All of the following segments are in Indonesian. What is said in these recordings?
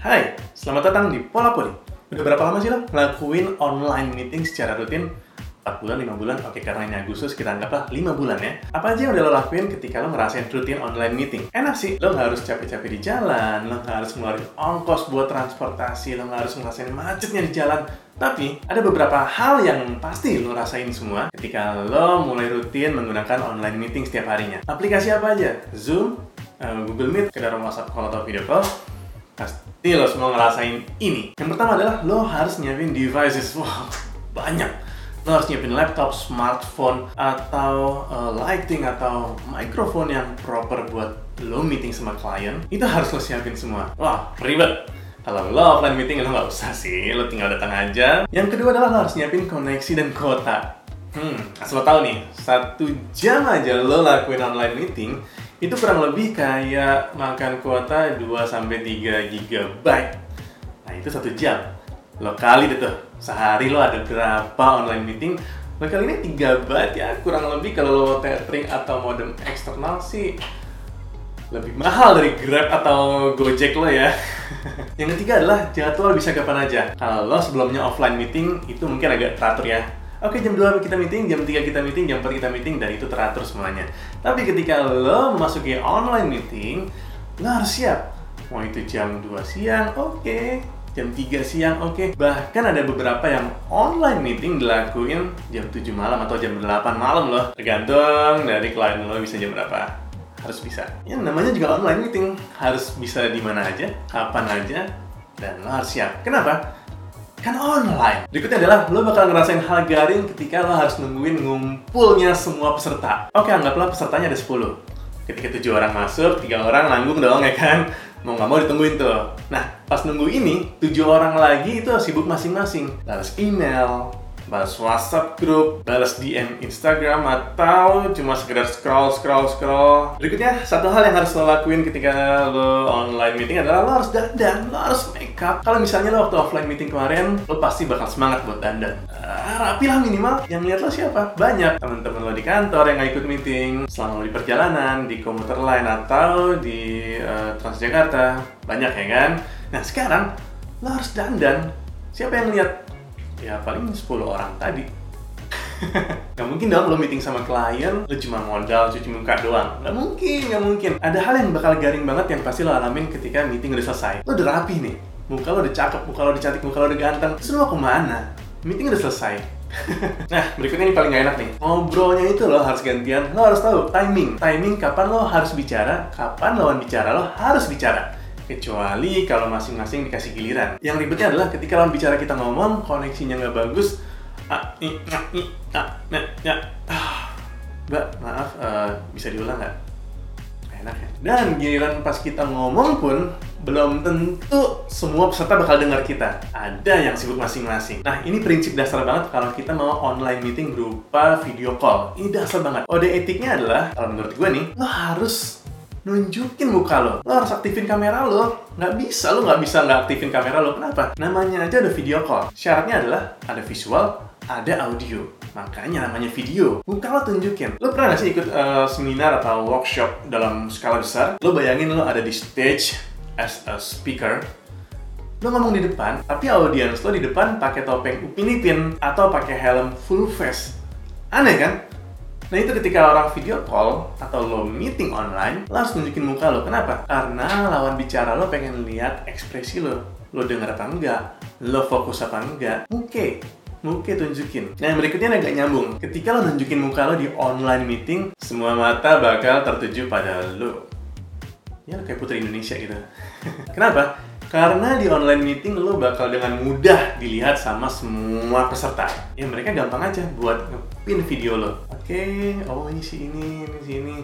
Hai, selamat datang di Pola Poli. Udah berapa lama sih lo ngelakuin online meeting secara rutin? 4 bulan, 5 bulan? Oke, karena ini Agustus, kita anggaplah 5 bulan ya. Apa aja yang udah lo lakuin ketika lo ngerasain rutin online meeting? Enak sih, lo nggak harus capek-capek di jalan, lo nggak harus ngeluarin ongkos buat transportasi, lo nggak harus ngerasain macetnya di jalan. Tapi, ada beberapa hal yang pasti lo rasain semua ketika lo mulai rutin menggunakan online meeting setiap harinya. Aplikasi apa aja? Zoom, eh, Google Meet, ke dalam WhatsApp call atau video call, Pasti lo semua ngerasain ini. Yang pertama adalah lo harus nyiapin devices. Wow, banyak. Lo harus nyiapin laptop, smartphone, atau uh, lighting, atau microphone yang proper buat lo meeting sama klien. Itu harus lo siapin semua. Wah, ribet. Kalau lo offline meeting, lo nggak usah sih. Lo tinggal datang aja. Yang kedua adalah lo harus nyiapin koneksi dan kuota. Hmm, asal lo tau nih, satu jam aja lo lakuin online meeting, itu kurang lebih kayak makan kuota 2-3 GB. Nah itu satu jam. Lo kali deh tuh, sehari lo ada berapa online meeting, lo kali ini 3 byte ya, kurang lebih kalau lo tethering atau modem eksternal sih lebih mahal dari Grab atau Gojek lo ya. Yang ketiga adalah jadwal bisa kapan aja. Kalau lo sebelumnya offline meeting itu mungkin agak teratur ya Oke jam 2 kita meeting, jam 3 kita meeting, jam 4 kita meeting, dan itu teratur semuanya. Tapi ketika lo memasuki online meeting, lo harus siap. Mau itu jam 2 siang, oke. Okay. Jam 3 siang, oke. Okay. Bahkan ada beberapa yang online meeting dilakuin jam 7 malam atau jam 8 malam loh. Tergantung dari klien lo bisa jam berapa. Harus bisa. Ya namanya juga online meeting. Harus bisa di mana aja, kapan aja, dan lo harus siap. Kenapa? Kan online. Berikutnya adalah lo bakal ngerasain hal garing ketika lo harus nungguin ngumpulnya semua peserta. Oke, anggaplah pesertanya ada 10. Ketika tujuh orang masuk, tiga orang nanggung dong ya kan? Mau nggak mau ditungguin tuh. Nah, pas nunggu ini, tujuh orang lagi itu sibuk masing-masing. Balas email, balas WhatsApp grup, balas DM Instagram, atau cuma sekedar scroll, scroll, scroll. Berikutnya, satu hal yang harus lo lakuin ketika lo online meeting adalah lo harus dandan, lo harus make up. Kalau misalnya lo waktu offline meeting kemarin, lo pasti bakal semangat buat dandan. Uh, rapi lah minimal. Yang lihat lo siapa? Banyak teman-teman lo di kantor yang nggak ikut meeting, selama lo di perjalanan, di komuter lain atau di uh, Transjakarta. Banyak ya kan? Nah sekarang, lo harus dandan. Siapa yang lihat? Ya paling 10 orang tadi Gak mungkin dong lo meeting sama klien, lo cuma modal cuci muka doang. Gak mungkin, gak mungkin. Ada hal yang bakal garing banget yang pasti lo alamin ketika meeting udah selesai. Lo udah rapi nih, muka lo udah cakep, muka lo udah cantik, muka lo udah ganteng. Terus lo mau ke mana? Meeting udah selesai. nah, berikutnya ini paling gak enak nih. Ngobrolnya itu lo harus gantian, lo harus tahu timing. Timing kapan lo harus bicara, kapan lawan bicara lo harus bicara kecuali kalau masing-masing dikasih giliran. Yang ribetnya adalah ketika lawan bicara kita ngomong, koneksinya nggak bagus, ya, ah, mbak, maaf, uh, bisa diulang nggak? Enak ya. Dan giliran pas kita ngomong pun, belum tentu semua peserta bakal dengar kita. Ada yang sibuk masing-masing. Nah, ini prinsip dasar banget kalau kita mau online meeting berupa video call. Ini dasar banget. Ode etiknya adalah, kalau menurut gue nih, lo harus nunjukin muka lo. Lo harus aktifin kamera lo. Nggak bisa, lo nggak bisa nggak aktifin kamera lo. Kenapa? Namanya aja ada video call. Syaratnya adalah ada visual, ada audio. Makanya namanya video. Muka lo tunjukin. Lo pernah nggak sih ikut uh, seminar atau workshop dalam skala besar? Lo bayangin lo ada di stage as a speaker. Lo ngomong di depan, tapi audiens lo di depan pakai topeng upin ipin atau pakai helm full face. Aneh kan? Nah itu ketika orang video call atau lo meeting online, lo harus nunjukin muka lo. Kenapa? Karena lawan bicara lo pengen lihat ekspresi lo. Lo denger apa enggak? Lo fokus apa enggak? Oke, Oke tunjukin. Nah yang berikutnya agak nyambung. Ketika lo nunjukin muka lo di online meeting, semua mata bakal tertuju pada lo. Ya kayak putri Indonesia gitu. Kenapa? Karena di online meeting lo bakal dengan mudah dilihat sama semua peserta. Ya mereka gampang aja buat ngepin video lo. Oke, okay, oh ini si ini, ini si ini.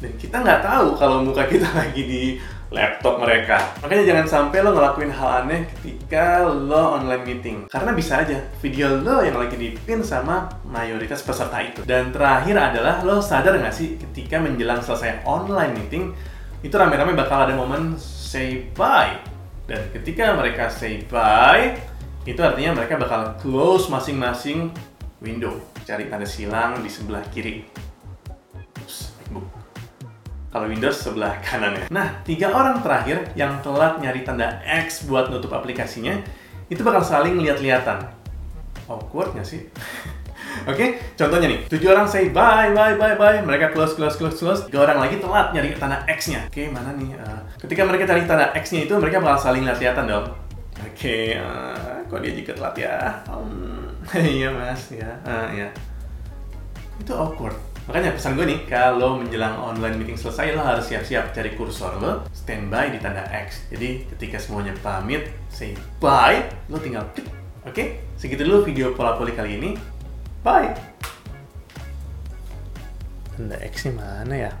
Dan kita nggak tahu kalau muka kita lagi di laptop mereka. Makanya jangan sampai lo ngelakuin hal aneh ketika lo online meeting. Karena bisa aja video lo yang lagi dipin sama mayoritas peserta itu. Dan terakhir adalah lo sadar nggak sih ketika menjelang selesai online meeting, itu rame-rame bakal ada momen say bye dan ketika mereka say bye, itu artinya mereka bakal close masing-masing window. Cari tanda silang di sebelah kiri. Ups, Kalau Windows sebelah kanan ya. Nah, tiga orang terakhir yang telat nyari tanda X buat nutup aplikasinya, itu bakal saling lihat-lihatan. Awkward nggak sih? Oke, okay? contohnya nih, tujuh orang say bye, bye, bye, bye, mereka close, close, close, close, tiga orang lagi telat nyari tanda X-nya. Oke, okay, mana nih? Uh, ketika mereka cari tanda X-nya itu, mereka bakal saling lihat-lihatan dong. Oke, okay, uh, kok dia juga telat ya? Um, iya mas, ya, uh, ya. Itu awkward. Makanya pesan gue nih, kalau menjelang online meeting selesai, lo harus siap-siap cari kursor lo, standby di tanda X. Jadi ketika semuanya pamit, say bye, lo tinggal klik. Oke, okay? segitu dulu video pola poli kali ini. Bye. Tanda X-nya mana ya?